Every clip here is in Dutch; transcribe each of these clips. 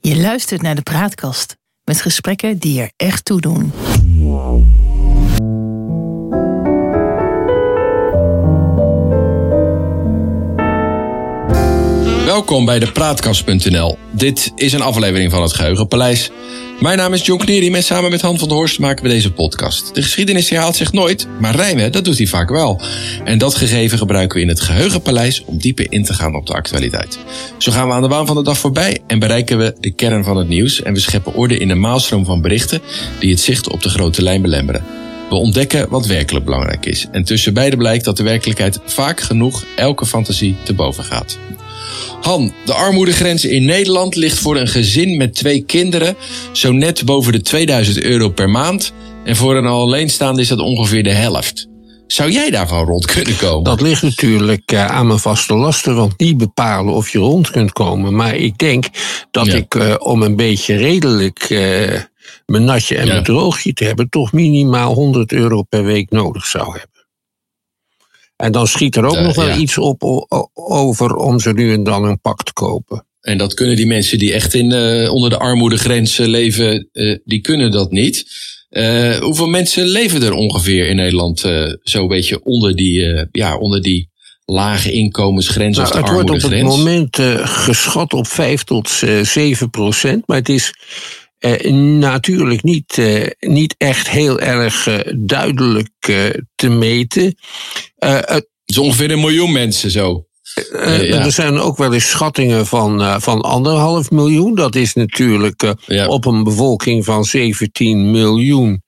Je luistert naar de Praatkast met gesprekken die er echt toe doen. Welkom bij de Praatkast.nl. Dit is een aflevering van het Geheugenpaleis. Mijn naam is John Knerim en samen met Han van der Horst maken we deze podcast. De geschiedenis herhaalt zich nooit, maar rijmen, dat doet hij vaak wel. En dat gegeven gebruiken we in het Geheugenpaleis om dieper in te gaan op de actualiteit. Zo gaan we aan de waan van de dag voorbij en bereiken we de kern van het nieuws. En we scheppen orde in de maalstroom van berichten die het zicht op de grote lijn belemmeren. We ontdekken wat werkelijk belangrijk is. En tussen beide blijkt dat de werkelijkheid vaak genoeg elke fantasie te boven gaat. Han, de armoedegrens in Nederland ligt voor een gezin met twee kinderen zo net boven de 2000 euro per maand. En voor een alleenstaande is dat ongeveer de helft. Zou jij daarvan rond kunnen komen? Dat ligt natuurlijk eh, aan mijn vaste lasten, want die bepalen of je rond kunt komen. Maar ik denk dat Ja. ik uh, om een beetje redelijk uh, mijn natje en Ja. mijn droogje te hebben, toch minimaal 100 euro per week nodig zou hebben. En dan schiet er ook Uh, nog wel ja. iets op over om ze nu en dan een pak te kopen. En dat kunnen die mensen die echt in, eh, onder de armoedegrens eh, leven, eh, die kunnen dat niet. Eh, hoeveel mensen leven er ongeveer in Nederland eh zo'n beetje onder die, eh, ja, onder die lage inkomensgrens Nou, of de het wordt op het armoedegrens? moment eh, geschat op 5 tot eh, 7 procent. Maar het is eh, natuurlijk niet, eh, niet echt heel erg eh, duidelijk eh, te meten. Het, is ongeveer een miljoen mensen zo. ja. Er zijn ook wel eens schattingen van, van anderhalf miljoen. Dat is natuurlijk Ja, op een bevolking van 17 miljoen.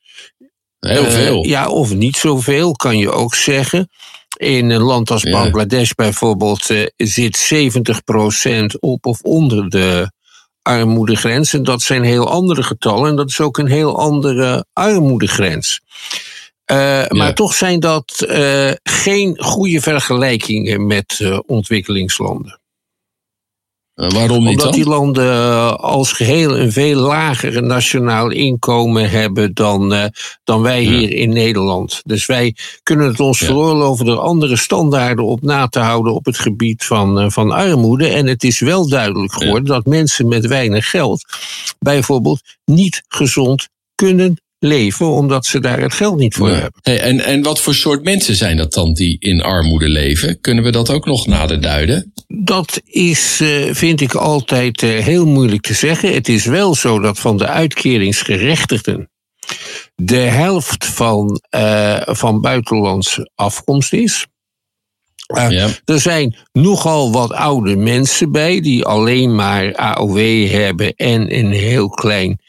heel veel. ja, of niet zoveel, kan je ook zeggen. In een land als Ja. Bangladesh bijvoorbeeld zit 70% op of onder de armoedegrens. En dat zijn heel andere getallen. En dat is ook een heel andere armoedegrens. Eh, Maar toch zijn dat eh, geen goede vergelijkingen met eh, ontwikkelingslanden. Eh, waarom niet Omdat dan? die landen eh, als geheel een veel lager nationaal inkomen hebben dan, eh, dan wij Ja. hier in Nederland. Dus wij kunnen het ons Ja. veroorloven er andere standaarden op na te houden op het gebied van, van armoede. En het is wel duidelijk geworden dat mensen met weinig geld bijvoorbeeld niet gezond kunnen leven, omdat ze daar het geld niet voor Ja. hebben. Hey, en, en wat voor soort mensen zijn dat dan die in armoede leven? Kunnen we dat ook nog nader duiden? Dat is, eh, vind ik, altijd eh, heel moeilijk te zeggen. Het is wel zo dat van de uitkeringsgerechtigden de helft van, eh, van buitenlandse afkomst is. Ja. Er zijn nogal wat oude mensen bij die alleen maar AOW hebben en een heel klein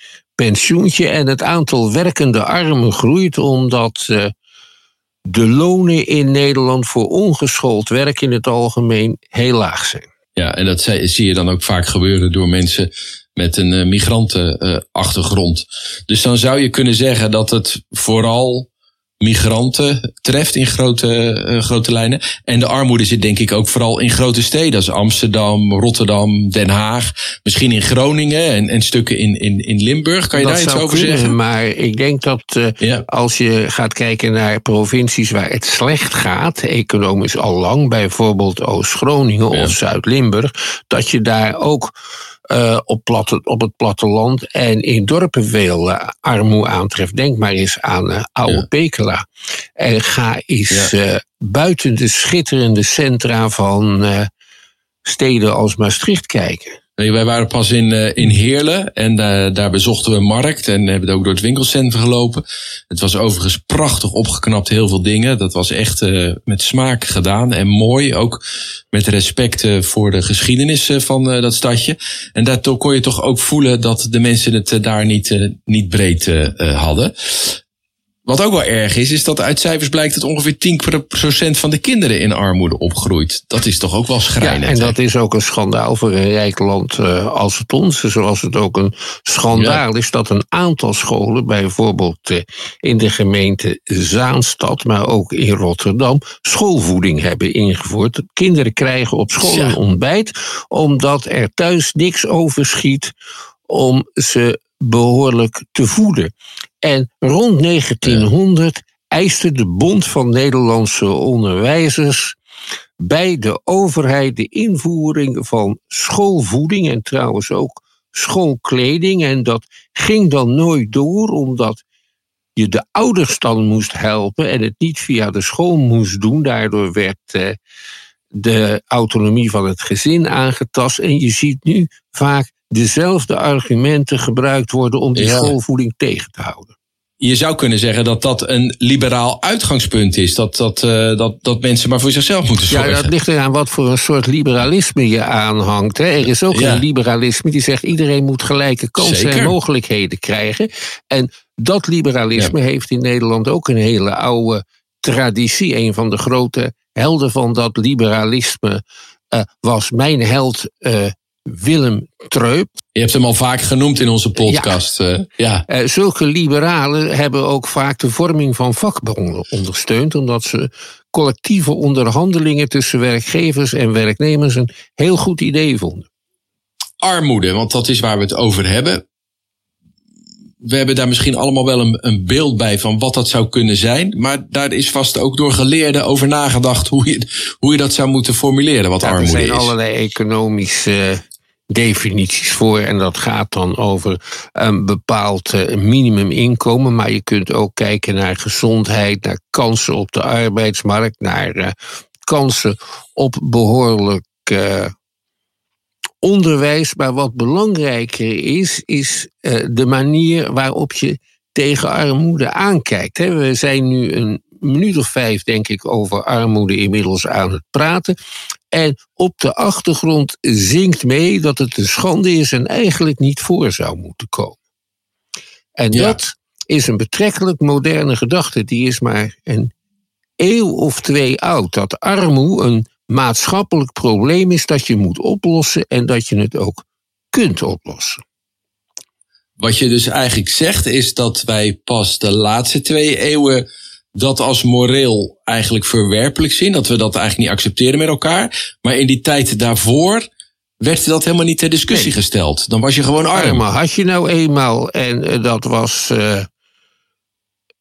pensioentje. En het aantal werkende armen groeit omdat eh, de lonen in Nederland voor ongeschoold werk in het algemeen heel laag zijn. Ja, en dat zie je dan ook vaak gebeuren door mensen met een eh, migrantenachtergrond. dus dan zou je kunnen zeggen dat het vooral migranten treft in grote, eh, grote lijnen. En de armoede zit denk ik ook vooral in grote steden als Amsterdam, Rotterdam, Den Haag. Misschien in Groningen en, en stukken in, in, in Limburg. Kan je dat daar iets over kunnen, zeggen? maar ik denk dat eh, Ja. als je gaat kijken naar provincies waar het slecht gaat, economisch al lang, bijvoorbeeld Oost-Groningen Ja. of Zuid-Limburg, dat je daar ook eh, op, platte, op het platteland en in dorpen veel eh, armoede aantreft. Denk maar eens aan eh, Oude Ja. Pekela. En ga eens Ja. buiten de schitterende centra van steden als Maastricht kijken. Nee, wij waren pas in, eh, in Heerlen en daar bezochten we een markt en hebben ook door het winkelcentrum gelopen. Het was overigens prachtig opgeknapt, heel veel dingen. Dat was echt eh, met smaak gedaan en mooi. Ook met respect eh, voor de geschiedenis van dat stadje. En daardoor kon je toch ook voelen dat de mensen het daar niet, niet breed hadden. Wat ook wel erg is, is dat uit cijfers blijkt dat ongeveer 10% van de kinderen in armoede opgroeit. Dat is toch ook wel Ja, schrijnend. en dat is ook een schandaal voor een rijk land eh, als het onze. Zoals het ook een schandaal is dat een aantal scholen, bijvoorbeeld eh, in de gemeente Zaanstad, maar ook in Rotterdam, schoolvoeding hebben ingevoerd. Kinderen krijgen op school Ja. een ontbijt, omdat er thuis niks overschiet om ze behoorlijk te voeden. En rond 1900 eiste de Bond van Nederlandse Onderwijzers bij de overheid de invoering van schoolvoeding en trouwens ook schoolkleding. En dat ging dan nooit door, omdat je de ouders dan moest helpen en het niet via de school moest doen. Daardoor werd eh, de autonomie van het gezin aangetast. En je ziet nu vaak dezelfde argumenten gebruikt worden om die schoolvoeding tegen te houden. Je zou kunnen zeggen dat dat een liberaal uitgangspunt is. Dat, dat, uh, dat, dat mensen maar voor zichzelf moeten zorgen. Ja, dat ligt eraan wat voor een soort liberalisme je aanhangt. Hè. Er is ook een liberalisme die zegt iedereen moet gelijke kansen en mogelijkheden krijgen. En dat liberalisme heeft in Nederland ook een hele oude traditie. Een van de grote helden van dat liberalisme uh, was mijn held uh, Willem Treup. Je hebt hem al vaak genoemd in onze podcast. Ja. Uh, ja. Uh, zulke liberalen hebben ook vaak de vorming van vakbonden ondersteund, omdat ze collectieve onderhandelingen tussen werkgevers en werknemers een heel goed idee vonden. Armoede, want dat is waar we het over hebben. We hebben daar misschien allemaal wel een, een beeld bij van wat dat zou kunnen zijn. Maar daar is vast ook door geleerden over nagedacht hoe je, hoe je dat zou moeten formuleren, wat ja, armoede is. Er zijn allerlei economische definities voor. En dat gaat dan over een bepaald eh, minimuminkomen. Maar je kunt ook kijken naar gezondheid, naar kansen op de arbeidsmarkt, naar uh, kansen op behoorlijk uh, onderwijs. Maar wat belangrijker is, is de manier waarop je tegen armoede aankijkt. We zijn nu een minuut of vijf, denk ik, over armoede inmiddels aan het praten. En op de achtergrond zingt mee dat het een schande is en eigenlijk niet voor zou moeten komen. En dat is een betrekkelijk moderne gedachte. Die is maar een eeuw of twee oud. Dat armoede een maatschappelijk probleem is dat je moet oplossen en dat je het ook kunt oplossen. Wat je dus eigenlijk zegt is dat wij pas de laatste twee eeuwen dat als moreel eigenlijk verwerpelijk zien. Dat we dat eigenlijk niet accepteren met elkaar. Maar in die tijd daarvoor werd dat helemaal niet ter discussie gesteld. Dan was je gewoon arm. Maar had je nou eenmaal, en eh, dat was uh,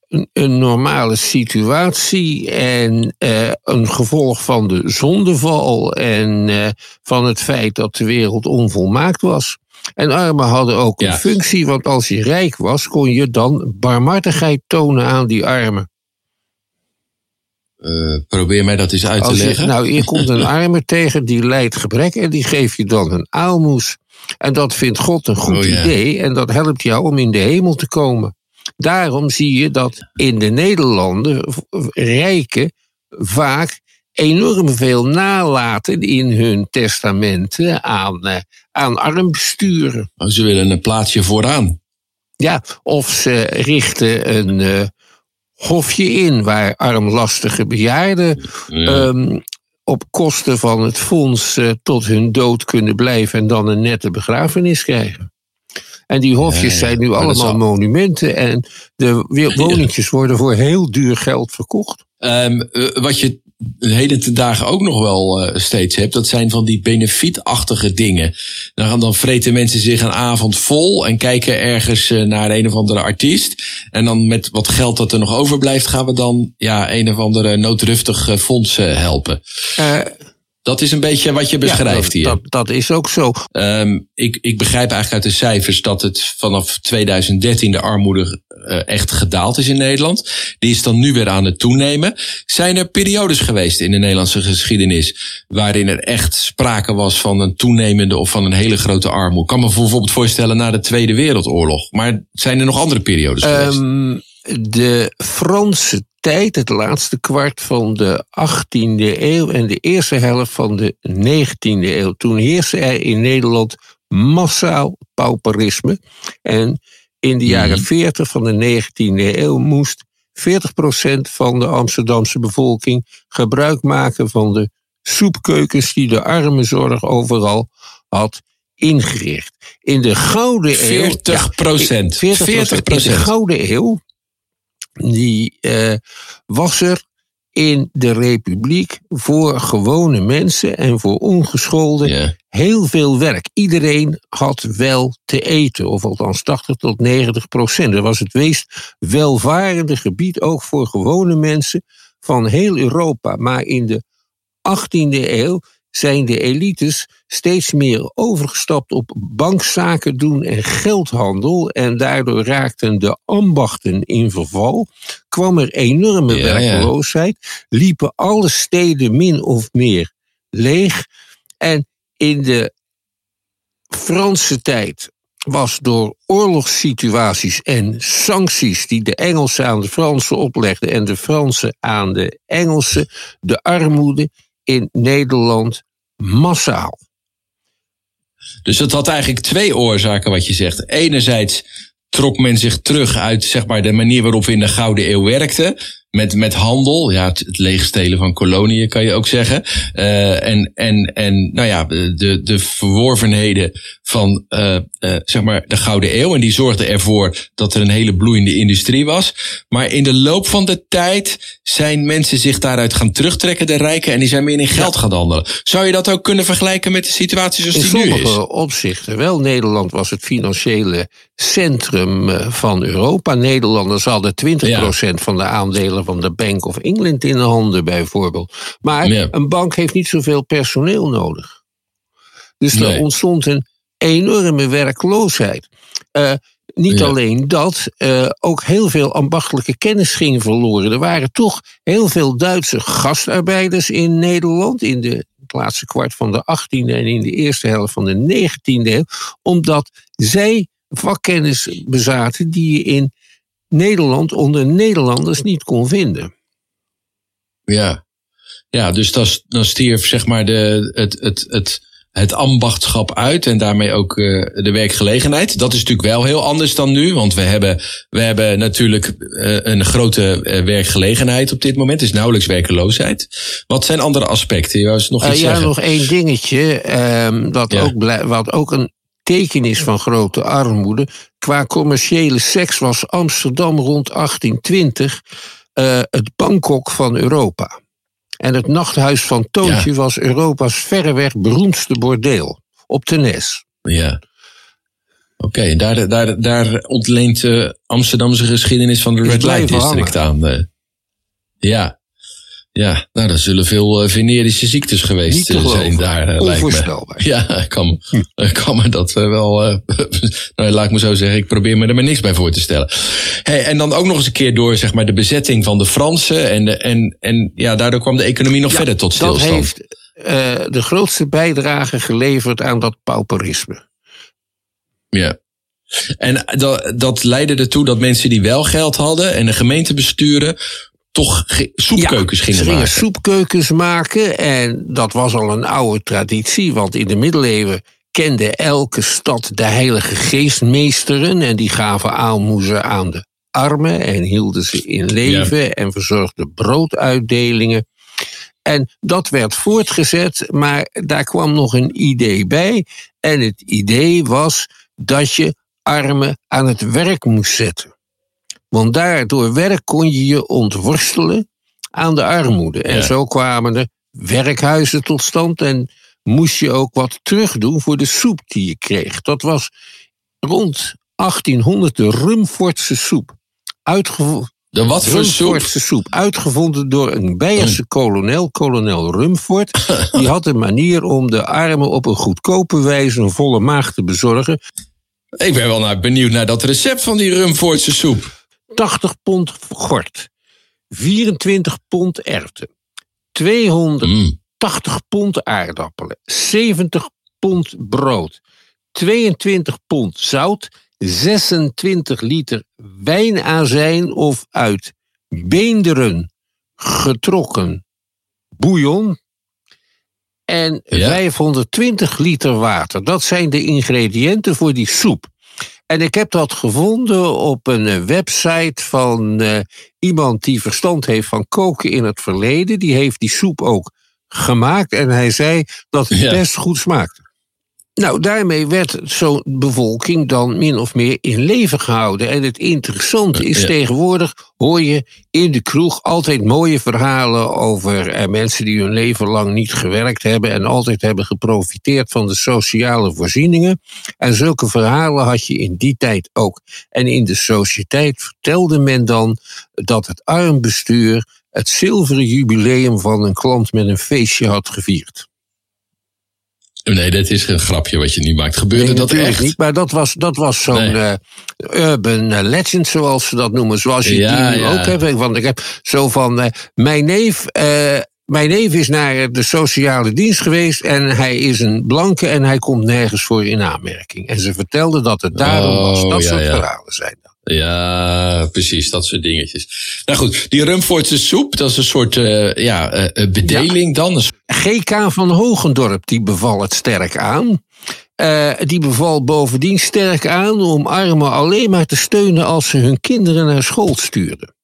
een, een, normale situatie en uh, een gevolg van de zondeval en van het feit dat de wereld onvolmaakt was. En armen hadden ook een functie, want als je rijk was, kon je dan barmhartigheid tonen aan die armen. Uh, probeer mij dat eens uit te leggen. nou, je komt een arme tegen die lijdt gebrek en die geef je dan een aalmoes. En dat vindt God een goed oh, ja. idee en dat helpt jou om in de hemel te komen. Daarom zie je dat in de Nederlanden rijken vaak enorm veel nalaten in hun testamenten aan, uh, aan armbesturen. Oh, ze willen een plaatsje vooraan. Ja, of ze richten een, uh, hofje in waar armlastige bejaarden ja. um, op kosten van het fonds uh, tot hun dood kunnen blijven en dan een nette begrafenis krijgen. En die hofjes ja, zijn nu allemaal al... monumenten en de woningjes worden voor heel duur geld verkocht. Um, wat je de ten dagen ook nog wel uh, steeds hebt. Dat zijn van die benefietachtige dingen. Dan, gaan, dan vreten mensen zich een avond vol en kijken ergens uh, naar een of andere artiest. En dan met wat geld dat er nog overblijft, gaan we dan ja, een of andere noodruftig uh, fonds helpen. Dat is een beetje wat je beschrijft ja, dat, hier. Dat, dat is ook zo. Um, ik, ik begrijp eigenlijk uit de cijfers dat het vanaf 2013 de armoede uh, echt gedaald is in Nederland. Die is dan nu weer aan het toenemen. Zijn er periodes geweest in de Nederlandse geschiedenis waarin er echt sprake was van een toenemende of van een hele grote armoede? Ik kan me bijvoorbeeld voorstellen na de Tweede Wereldoorlog. Maar zijn er nog andere periodes geweest? Um, de Franse tijd, het laatste kwart van de 18e eeuw en de eerste helft van de 19e eeuw. Toen heerste er in Nederland massaal pauperisme. En in de jaren 40 van de 19e eeuw moest 40% van de Amsterdamse bevolking gebruik maken van de soepkeukens die de armenzorg overal had ingericht. In de Gouden 40 eeuw. 40 40 In de Gouden eeuw die uh, was er in de republiek voor gewone mensen en voor ongeschoolden yeah. heel veel werk. Iedereen had wel te eten, of althans 80 tot 90 procent. Dat was het meest welvarende gebied ook voor gewone mensen van heel Europa. Maar in de 18e eeuw zijn de elites steeds meer overgestapt op bankzaken doen en geldhandel. En daardoor raakten de ambachten in verval. Kwam er enorme Ja, ja. werkloosheid. Liepen alle steden min of meer leeg. En in de Franse tijd was door oorlogssituaties en sancties die de Engelsen aan de Fransen oplegden en de Fransen aan de Engelsen, de armoede in Nederland massaal. Dus dat had eigenlijk twee oorzaken wat je zegt. Enerzijds trok men zich terug uit zeg maar, de manier waarop we in de Gouden Eeuw werkten. Met, met handel, ja, het, het leegstelen van koloniën kan je ook zeggen. Eh, en, en, en nou ja, de, de verworvenheden van eh, eh, zeg maar de Gouden Eeuw. En die zorgden ervoor dat er een hele bloeiende industrie was. Maar in de loop van de tijd zijn mensen zich daaruit gaan terugtrekken, de rijken. En die zijn meer in geld gaan handelen. Zou je dat ook kunnen vergelijken met de situatie zoals In die nu is? sommige opzichten wel. Nederland was het financiële centrum van Europa. Nederlanders hadden 20% van de aandelen van de Bank of England in de handen, bijvoorbeeld. Maar een bank heeft niet zoveel personeel nodig. Dus er ontstond een enorme werkloosheid. Eh, niet Ja. alleen dat, eh, ook heel veel ambachtelijke kennis ging verloren. Er waren toch heel veel Duitse gastarbeiders in Nederland in de laatste kwart van de 18e en in de eerste helft van de 19e eeuw, omdat zij vakkennis bezaten die je in Nederland onder Nederlanders niet kon vinden. Ja, ja dus dan, dan stierf zeg maar de, het, het, het, het ambachtschap uit en daarmee ook eh, de werkgelegenheid. Dat is natuurlijk wel heel anders dan nu, want we hebben, we hebben natuurlijk eh, een grote eh, werkgelegenheid op dit moment. Het is nauwelijks werkeloosheid. Wat zijn andere aspecten? Je eens nog iets ja, zeggen? nog één dingetje, ehm, dat Ja. ook wat ook een teken is van grote armoede. Qua commerciële seks was Amsterdam rond 1820 eh, het Bangkok van Europa. En het nachthuis van Toontje was Europa's verreweg beroemdste bordeel. Op de Nes. Ja. Oké, daar, daar, daar ontleent de Amsterdamse geschiedenis van de Red Light District aan. eh. ja. Ja, nou, er zullen veel eh, venerische ziektes geweest eh, zijn daar, eh, lijkt me. Onvoorstelbaar. Ja, ik kan, kan me dat wel. nou, laat ik me zo zeggen, ik probeer me er maar niks bij voor te stellen. Hey, en dan ook nog eens een keer door zeg maar, de bezetting van de Fransen. En, de, en, en ja, daardoor kwam de economie nog Ja, verder tot Dat stilstand. heeft eh, de grootste bijdrage geleverd aan dat pauperisme. Ja. En dat, dat leidde ertoe dat mensen die wel geld hadden en de gemeentebesturen toch soepkeukens Ja, gingen ze gingen maken. soepkeukens maken en dat was al een oude traditie, want in de middeleeuwen kende elke stad de heilige geestmeesteren en die gaven aalmoezen aan de armen en hielden ze in leven en verzorgden brooduitdelingen. En dat werd voortgezet, maar daar kwam nog een idee bij. En het idee was dat je armen aan het werk moest zetten. Want daardoor werk kon je je ontworstelen aan de armoede. En Ja. zo kwamen er werkhuizen tot stand en moest je ook wat terugdoen voor de soep die je kreeg. Dat was rond 1800 de Rumfortse soep. Uitgevonden De wat voor soep? Uitgevonden door een Beierse kolonel, kolonel Rumfort. Die had een manier om de armen op een goedkope wijze een volle maag te bezorgen. Ik ben wel naar, benieuwd naar dat recept van die Rumfortse soep. 80 pond gort. 24 pond erwten. 280 Mm. pond aardappelen. 70 pond brood. 22 pond zout. 26 liter wijnazijn of uit beenderen getrokken bouillon. En Ja. 520 liter water. Dat zijn de ingrediënten voor die soep. En ik heb dat gevonden op een eh, website van eh, iemand die verstand heeft van koken in het verleden. Die heeft die soep ook gemaakt en hij zei dat het Ja. best goed smaakte. Nou, daarmee werd zo'n bevolking dan min of meer in leven gehouden. En het interessante is, Ja. tegenwoordig hoor je in de kroeg altijd mooie verhalen over eh, mensen die hun leven lang niet gewerkt hebben en altijd hebben geprofiteerd van de sociale voorzieningen. En zulke verhalen had je in die tijd ook. En in de sociëteit vertelde men dan dat het armbestuur het zilveren jubileum van een klant met een feestje had gevierd. Nee, dat is een grapje wat je nu maakt. Gebeurde Nee, dat echt? niet, maar dat was, dat was zo'n Nee. eh, urban eh, legend, zoals ze dat noemen. Zoals je Ja, die nu ja. ook hebt. Want ik heb zo van, eh, mijn neef... mijn neef is naar de sociale dienst geweest en hij is een blanke en hij komt nergens voor in aanmerking. En ze vertelde dat het daarom was. Oh, Dat ja, soort ja. verhalen zijn dat. Ja, precies, dat soort dingetjes. Nou goed, die Rumfortse soep, dat is een soort eh, ja, eh, eh, bedeling dan. GK van Hogendorp die beval het sterk aan. Die beval bovendien sterk aan om armen alleen maar te steunen als ze hun kinderen naar school stuurden.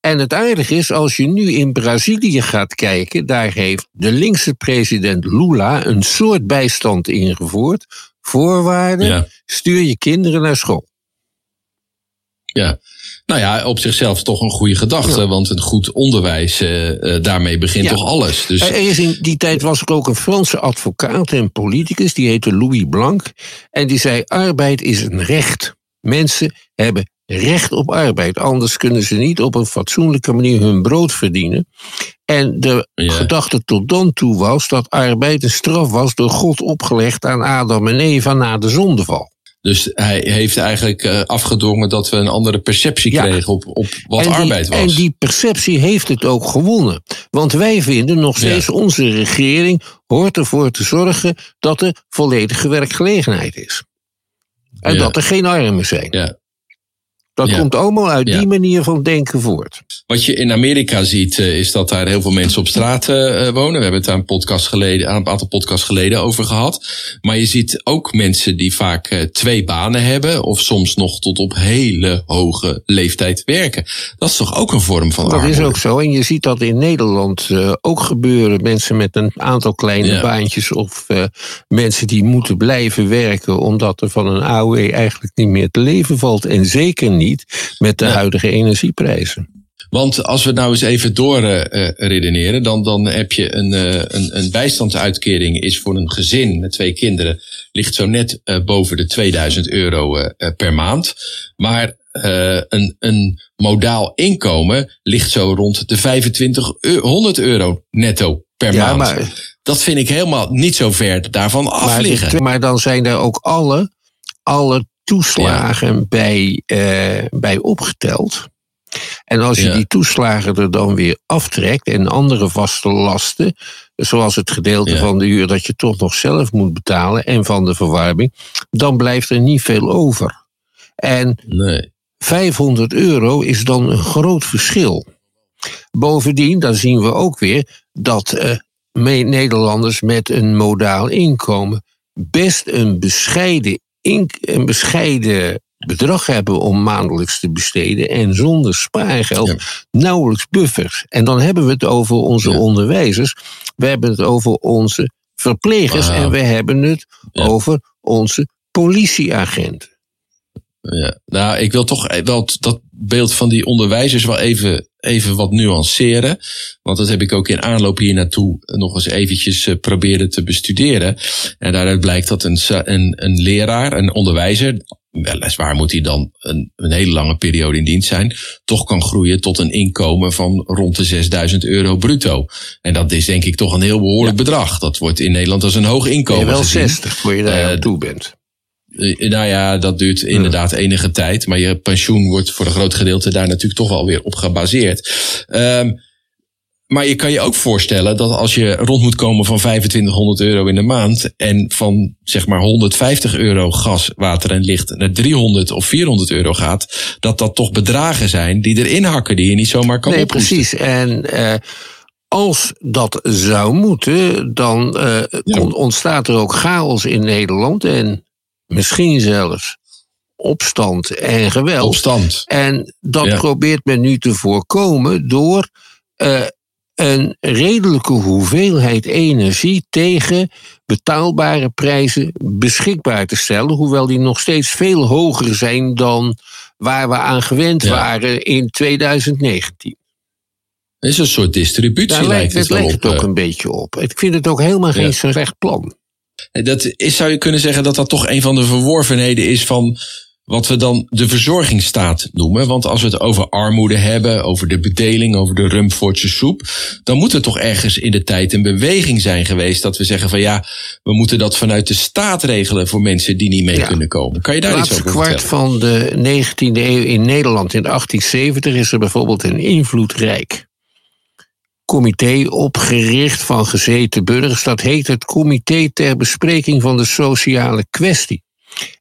En het aardige is, als je nu in Brazilië gaat kijken, daar heeft de linkse president Lula een soort bijstand ingevoerd. Voorwaarden, Ja. stuur je kinderen naar school. Ja. Nou ja, op zichzelf toch een goede gedachte, want een goed onderwijs, eh, daarmee begint Ja. toch alles. Dus Er is in die tijd was er ook een Franse advocaat en politicus, die heette Louis Blanc. En die zei: arbeid is een recht. Mensen hebben recht op arbeid, anders kunnen ze niet op een fatsoenlijke manier hun brood verdienen. En de Ja. gedachte tot dan toe was dat arbeid een straf was door God opgelegd aan Adam en Eva na de zondeval. Dus hij heeft eigenlijk eh, afgedwongen dat we een andere perceptie Ja. kregen op, op wat die, arbeid was. En die perceptie heeft het ook gewonnen. Want wij vinden nog steeds, Ja. onze regering hoort ervoor te zorgen dat er volledige werkgelegenheid is. En Ja. dat er geen armen zijn. ja. Dat Ja. komt allemaal uit Ja. die manier van denken voort. Wat je in Amerika ziet, eh, is dat daar heel veel mensen op straat eh, eh, wonen. We hebben het daar een, podcast geleden, een aantal podcasts geleden over gehad. Maar je ziet ook mensen die vaak twee banen hebben. Of soms nog tot op hele hoge leeftijd werken. Dat is toch ook een vorm van Dat armoede? is ook zo. En je ziet dat in Nederland ook gebeuren. Mensen met een aantal kleine Ja. baantjes. Of mensen die moeten blijven werken. omdat er van een AOW eigenlijk niet meer te leven valt. En zeker niet met de Ja. huidige energieprijzen. Want als we nou eens even door eh, eh, redeneren, dan, dan heb je een, eh, een, een bijstandsuitkering is voor een gezin met twee kinderen, ligt zo net boven de 2000 euro per maand. Maar een, een modaal inkomen ligt zo rond de 2500 euro netto per Ja, maand. maar Dat vind ik helemaal niet zo ver daarvan af Maar, liggen. dit- maar dan zijn er ook alle, alle toeslagen bij, eh, bij opgeteld. En als je Ja. die toeslagen er dan weer aftrekt en andere vaste lasten, zoals het gedeelte Ja. van de huur dat je toch nog zelf moet betalen en van de verwarming, dan blijft er niet veel over. En Nee. 500 euro is dan een groot verschil. Bovendien, dan zien we ook weer dat eh, Nederlanders met een modaal inkomen best een bescheiden, een bescheiden bedrag hebben om maandelijks te besteden en zonder spaargeld Ja. nauwelijks buffers. En dan hebben we het over onze Ja. onderwijzers, we hebben het over onze verplegers Wauw. en we hebben het Ja. over onze politieagenten. Ja, nou, ik wil toch wel t- dat beeld van die onderwijzers wel even, even wat nuanceren. Want dat heb ik ook in aanloop hier naartoe nog eens eventjes eh, proberen te bestuderen. En daaruit blijkt dat een, een, een leraar, een onderwijzer, weliswaar moet hij dan een, een hele lange periode in dienst zijn, toch kan groeien tot een inkomen van rond de 6000 euro bruto. En dat is denk ik toch een heel behoorlijk bedrag. Dat wordt in Nederland als een hoog inkomen wel gezien. 60 voor je daar Eh, aan toe bent. Eh, Nou ja, dat duurt inderdaad enige tijd. Maar je pensioen wordt voor een groot gedeelte daar natuurlijk toch wel weer op gebaseerd. Ehm, maar je kan je ook voorstellen dat als je rond moet komen van 2500 euro in de maand. en van zeg maar 150 euro gas, water en licht naar 300 of 400 euro gaat. dat dat toch bedragen zijn die erin hakken, die je niet zomaar kan Nee, ophoesten. precies. En eh, als dat zou moeten, dan eh, on- ontstaat er ook chaos in Nederland. En misschien zelfs opstand en geweld. Opstand. En dat Ja. probeert men nu te voorkomen door eh, een redelijke hoeveelheid energie tegen betaalbare prijzen beschikbaar te stellen. Hoewel die nog steeds veel hoger zijn dan waar we aan gewend Ja. waren in 2019. Het is een soort distributie, Daar lijkt, het het wel lijkt op. het ook eh. een beetje op. Ik vind het ook helemaal geen Ja. slecht plan. Dat is, zou je kunnen zeggen dat dat toch een van de verworvenheden is van wat we dan de verzorgingsstaat noemen. Want als we het over armoede hebben, over de bedeling, over de Rumfortse soep, dan moet er toch ergens in de tijd een beweging zijn geweest dat we zeggen van ja, we moeten dat vanuit de staat regelen voor mensen die niet mee kunnen komen. Kan je daar iets over vertellen? kwart van de 19e eeuw in Nederland in 1870 is er bijvoorbeeld een invloedrijk comité opgericht van gezeten burgers. Dat heet het Comité ter Bespreking van de Sociale Kwestie.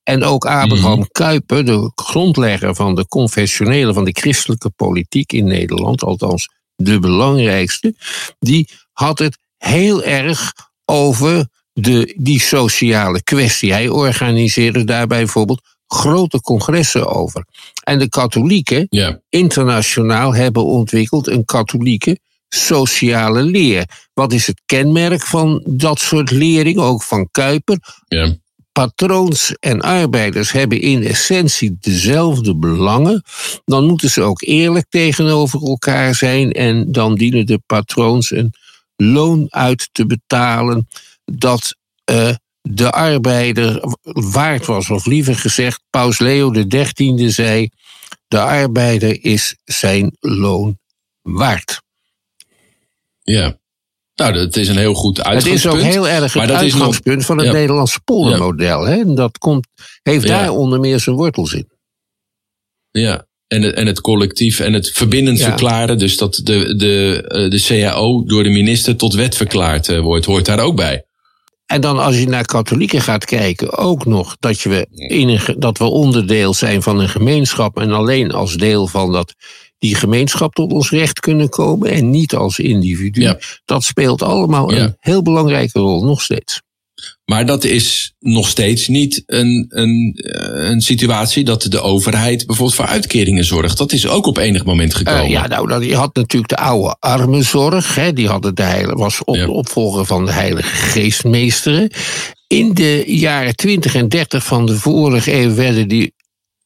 En ook Abraham mm. Kuyper, de grondlegger van de confessionele, van de christelijke politiek in Nederland, althans de belangrijkste, die had het heel erg over de, die sociale kwestie. Hij organiseerde daar bijvoorbeeld grote congressen over. En de katholieken internationaal hebben ontwikkeld een katholieke sociale leer. Wat is het kenmerk van dat soort lering, ook van Kuiper? Ja. Patroons en arbeiders hebben in essentie dezelfde belangen. Dan moeten ze ook eerlijk tegenover elkaar zijn en dan dienen de patroons een loon uit te betalen dat uh, de arbeider waard was. Of liever gezegd, Paus Leo XIII zei: de arbeider is zijn loon waard. Ja. Nou, dat is een heel goed uitgangspunt. Het is ook heel erg het uitgangspunt van het ja. Nederlandse poldermodel. Hè? Dat komt, heeft daar onder meer zijn wortels in. Ja, en het, en het collectief en het verbindend verklaren. Dus dat de, de, eh, de CAO door de minister tot wet verklaard eh, wordt, hoort daar ook bij. En dan als je naar katholieken gaat kijken, ook nog dat, je we, in een, dat we onderdeel zijn van een gemeenschap en alleen als deel van dat die gemeenschap tot ons recht kunnen komen en niet als individu. Dat speelt allemaal een heel belangrijke rol, nog steeds. Maar dat is nog steeds niet een, een, eh, een situatie dat de overheid bijvoorbeeld voor uitkeringen zorgt. Dat is ook op enig moment gekomen. Uh, ja, nou, je had natuurlijk de oude armenzorg. Hè, die hadden de heilige, was op, opvolger van de Heilige Geestmeesteren. In de jaren 20 en 30 van de vorige eeuw werden die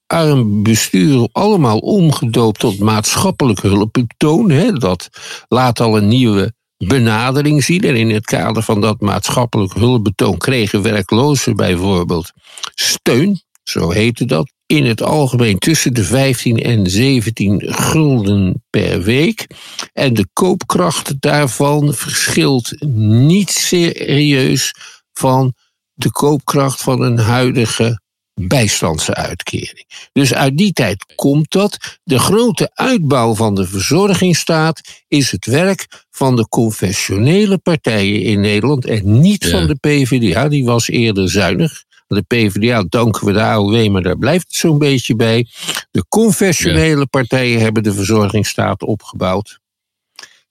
arm bestuur allemaal omgedoopt tot maatschappelijk hulpbetoon. Dat laat al een nieuwe benadering zien. En in het kader van dat maatschappelijk hulpbetoon kregen werklozen bijvoorbeeld steun, zo heette dat, in het algemeen tussen de 15 en 17 gulden per week. En de koopkracht daarvan verschilt niet serieus van de koopkracht van een huidige bijstandsuitkering. Dus uit die tijd komt dat. De grote uitbouw van de verzorgingsstaat is het werk van de confessionele partijen in Nederland en niet van de PvdA. Die was eerder zuinig. De PvdA danken we de AOW, maar daar blijft het zo'n beetje bij. De confessionele partijen hebben de verzorgingsstaat opgebouwd.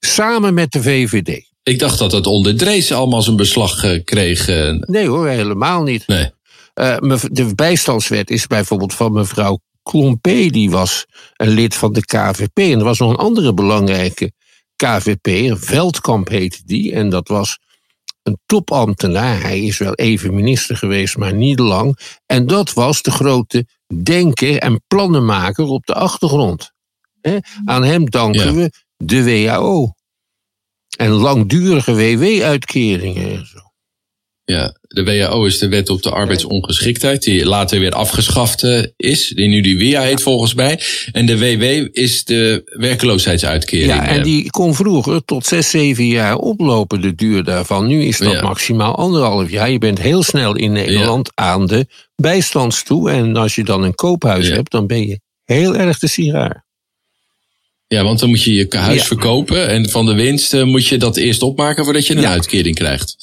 Samen met de VVD. Ik dacht dat het onder Drees allemaal zijn beslag eh, kreeg. Eh. Nee hoor, helemaal niet. Nee. Uh, de bijstandswet is bijvoorbeeld van mevrouw Klompé, die was een lid van de KVP. En er was nog een andere belangrijke KVP, Veldkamp heette die. En dat was een topambtenaar. Hij is wel even minister geweest, maar niet lang. En dat was de grote denker en plannenmaker op de achtergrond. Aan hem danken we de WHO. En langdurige WW-uitkeringen en zo. Ja, de WHO is de wet op de arbeidsongeschiktheid, die later weer afgeschaft eh, is, die nu die WIA heet volgens mij. En de WW is de werkloosheidsuitkering. Ja, en die kon vroeger tot zes, zeven jaar oplopen, de duur daarvan. Nu is dat maximaal anderhalf jaar. Je bent heel snel in Nederland aan de bijstands toe. En als je dan een koophuis hebt, dan ben je heel erg de sigaar. Ja, want dan moet je je huis verkopen en van de winst eh, moet je dat eerst opmaken voordat je een uitkering krijgt.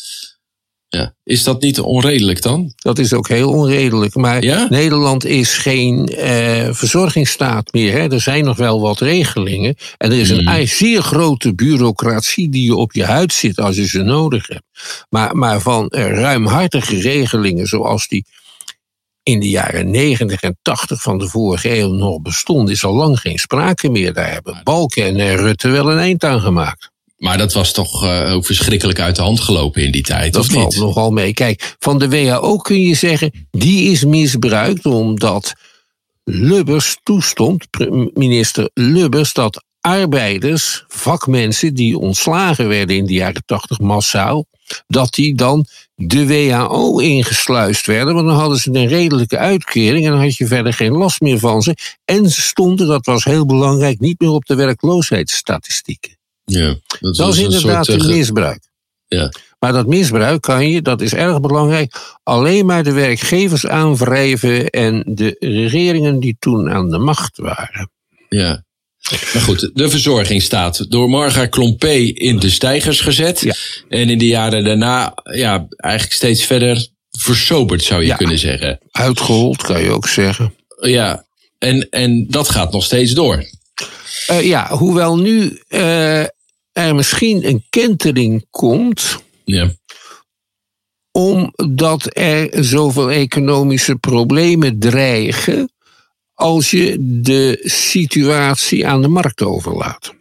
Ja. Is dat niet onredelijk dan? Dat is ook heel onredelijk. Maar Nederland is geen eh, verzorgingsstaat meer. Hè. Er zijn nog wel wat regelingen. En er is een mm. zeer grote bureaucratie die je op je huid zit als je ze nodig hebt. Maar, maar van ruimhartige regelingen zoals die in de jaren 90 en 80 van de vorige eeuw nog bestonden, is al lang geen sprake meer. Daar hebben Balken en Rutte wel een eind aan gemaakt. Maar dat was toch uh, ook verschrikkelijk uit de hand gelopen in die tijd, dat of niet? valt nogal mee. Kijk, van de WHO kun je zeggen, die is misbruikt omdat Lubbers toestond, minister Lubbers, dat arbeiders, vakmensen die ontslagen werden in de jaren tachtig massaal, dat die dan de WHO ingesluist werden. Want dan hadden ze een redelijke uitkering en dan had je verder geen last meer van ze. En ze stonden, dat was heel belangrijk, niet meer op de werkloosheidsstatistieken. Ja, dat, dat is inderdaad een, soort, een misbruik. Ja. Maar dat misbruik kan je, dat is erg belangrijk, alleen maar de werkgevers aanwrijven en de regeringen die toen aan de macht waren. Ja. Maar goed, de verzorging staat door Marga Klompé in de stijgers gezet. Ja. En in de jaren daarna ja, eigenlijk steeds verder versoberd, zou je Ja. kunnen zeggen. Uitgehold, kan je ook zeggen. Ja, en, en dat gaat nog steeds door. Eh, ja, hoewel nu eh, er misschien een kentering komt, Ja, omdat er zoveel economische problemen dreigen als je de situatie aan de markt overlaat.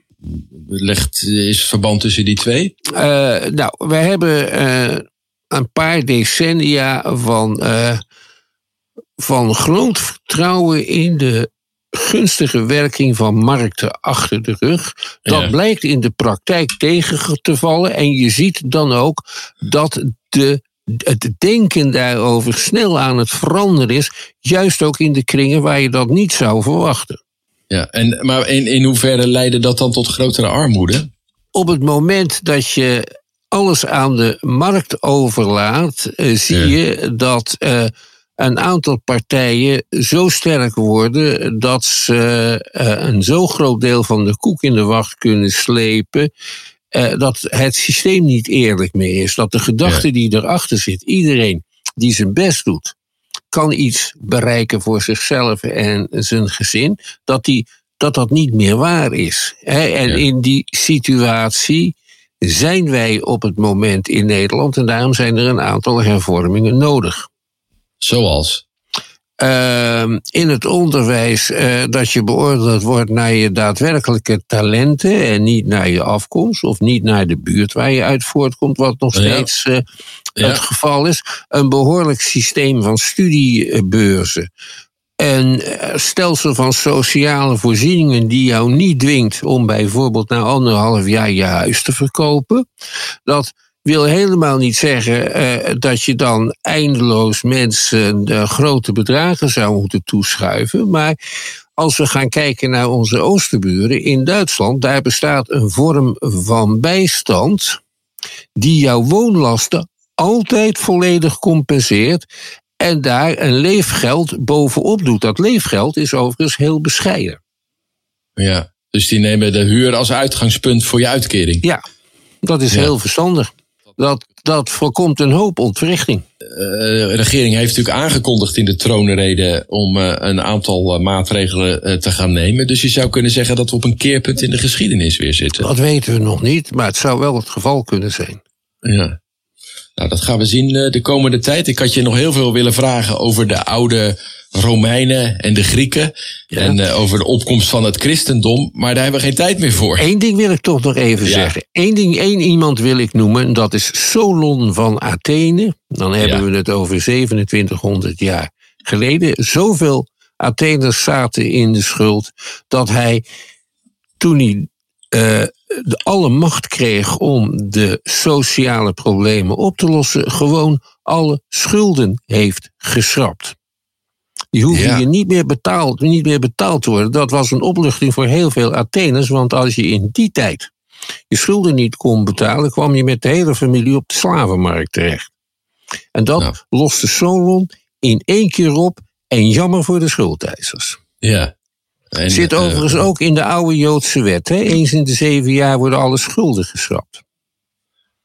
legt, is verband tussen die twee? Eh, nou, we hebben eh, een paar decennia van, eh, van groot vertrouwen in de gunstige werking van markten achter de rug. Dat Ja. blijkt in de praktijk tegen te vallen. En je ziet dan ook dat de, het denken daarover snel aan het veranderen is. Juist ook in de kringen waar je dat niet zou verwachten. Ja, en, maar in, in hoeverre leidde dat dan tot grotere armoede? op het moment dat je alles aan de markt overlaat, eh, zie Ja. je dat eh, een aantal partijen zo sterk worden dat ze eh, een zo groot deel van de koek in de wacht kunnen slepen. eh, dat het systeem niet eerlijk meer is. Dat de gedachte die erachter zit, iedereen die zijn best doet, kan iets bereiken voor zichzelf en zijn gezin, dat die, dat, dat niet meer waar is. Hè? En Ja. in die situatie zijn wij op het moment in Nederland en daarom zijn er een aantal hervormingen nodig. Zoals? Ehm, in het onderwijs eh, dat je beoordeeld wordt naar je daadwerkelijke talenten en niet naar je afkomst of niet naar de buurt waar je uit voortkomt, wat nog Ja. steeds eh, Ja. het geval is. Een behoorlijk systeem van studiebeurzen. Een eh, stelsel van sociale voorzieningen die jou niet dwingt om bijvoorbeeld na anderhalf jaar je huis te verkopen. Dat wil helemaal niet zeggen eh, dat je dan eindeloos mensen eh, grote bedragen zou moeten toeschuiven. Maar als we gaan kijken naar onze oosterburen in Duitsland, daar bestaat een vorm van bijstand die jouw woonlasten altijd volledig compenseert en daar een leefgeld bovenop doet. Dat leefgeld is overigens heel bescheiden. Ja. Dus die nemen de huur als uitgangspunt voor je uitkering. Ja, dat is Ja. heel verstandig. Dat, dat voorkomt een hoop ontwrichting. Eh, de regering heeft natuurlijk aangekondigd in de troonrede om eh, een aantal eh, maatregelen te gaan nemen. Dus je zou kunnen zeggen dat we op een keerpunt in de geschiedenis weer zitten. Dat weten we nog niet, maar het zou wel het geval kunnen zijn. Ja. Nou, dat gaan we zien eh, de komende tijd. Ik had je nog heel veel willen vragen over de oude Romeinen en de Grieken. Ja. En eh, over de opkomst van het christendom. Maar daar hebben we geen tijd meer voor. Eén ding wil ik toch nog even Ja. zeggen. Eén ding, één iemand wil ik noemen, en dat is Solon van Athene. Dan hebben Ja. we het over 2700 jaar geleden. Zoveel Atheners zaten in de schuld dat hij, toen hij eh, de alle macht kreeg om de sociale problemen op te lossen, gewoon alle schulden heeft geschrapt. Die hoeven Ja. je niet meer, betaald, niet meer betaald te worden. Dat was een opluchting voor heel veel Atheners, want als je in die tijd je schulden niet kon betalen, kwam je met de hele familie op de slavenmarkt terecht. En dat Nou. loste Solon in één keer op en jammer voor de schuldeisers. Ja. En, Zit eh, overigens ook in de oude Joodse wet. Hè? Eens in de zeven jaar worden alle schulden geschrapt.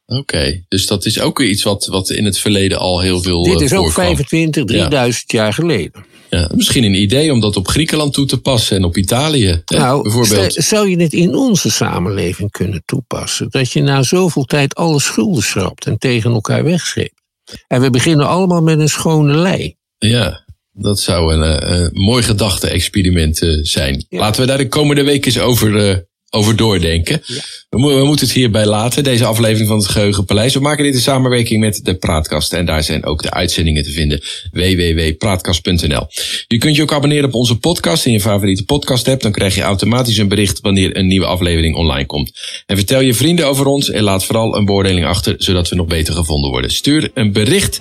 Oké, dus dat is ook weer iets wat, wat in het verleden al heel veel. Dit eh, is ook voorkwam. 25, 3000 jaar geleden. Ja, misschien een idee om dat op Griekenland toe te passen en op Italië. hè, nou, bijvoorbeeld. stel- zou je het in onze samenleving kunnen toepassen? Dat je na zoveel tijd alle schulden schrapt en tegen elkaar wegscheept. En we beginnen allemaal met een schone lei. Ja, dat zou een, eh, een mooi gedachte-experiment eh, zijn. Ja. Laten we daar de komende week eens over, eh, over doordenken. We, mo- we moeten het hierbij laten, deze aflevering van het Geheugenpaleis. We maken dit in samenwerking met de Praatkast. En daar zijn ook de uitzendingen te vinden. www.praatkast.nl Je kunt je ook abonneren op onze podcast in je favoriete podcast app. Dan krijg je automatisch een bericht wanneer een nieuwe aflevering online komt. En vertel je vrienden over ons en laat vooral een beoordeling achter, zodat we nog beter gevonden worden. Stuur een bericht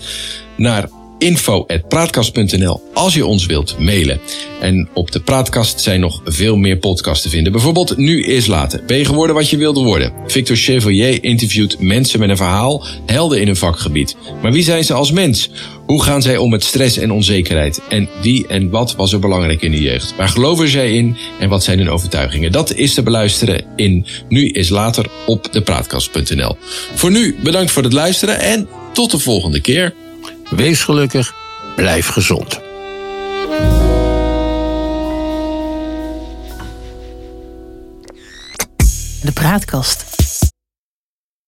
naar info.praatkast.nl als je ons wilt mailen. En op de Praatkast zijn nog veel meer podcasts te vinden. Bijvoorbeeld Nu is Later. Ben je geworden wat je wilde worden? Victor Chevalier interviewt mensen met een verhaal, helden in hun vakgebied. Maar wie zijn ze als mens? Hoe gaan zij om met stress en onzekerheid? En wie en wat was er belangrijk in de jeugd? Waar geloven zij in en wat zijn hun overtuigingen? Dat is te beluisteren in Nu is Later op de Praatkast.nl. Voor nu bedankt voor het luisteren en tot de volgende keer. Wees gelukkig, blijf gezond. De Praatkast.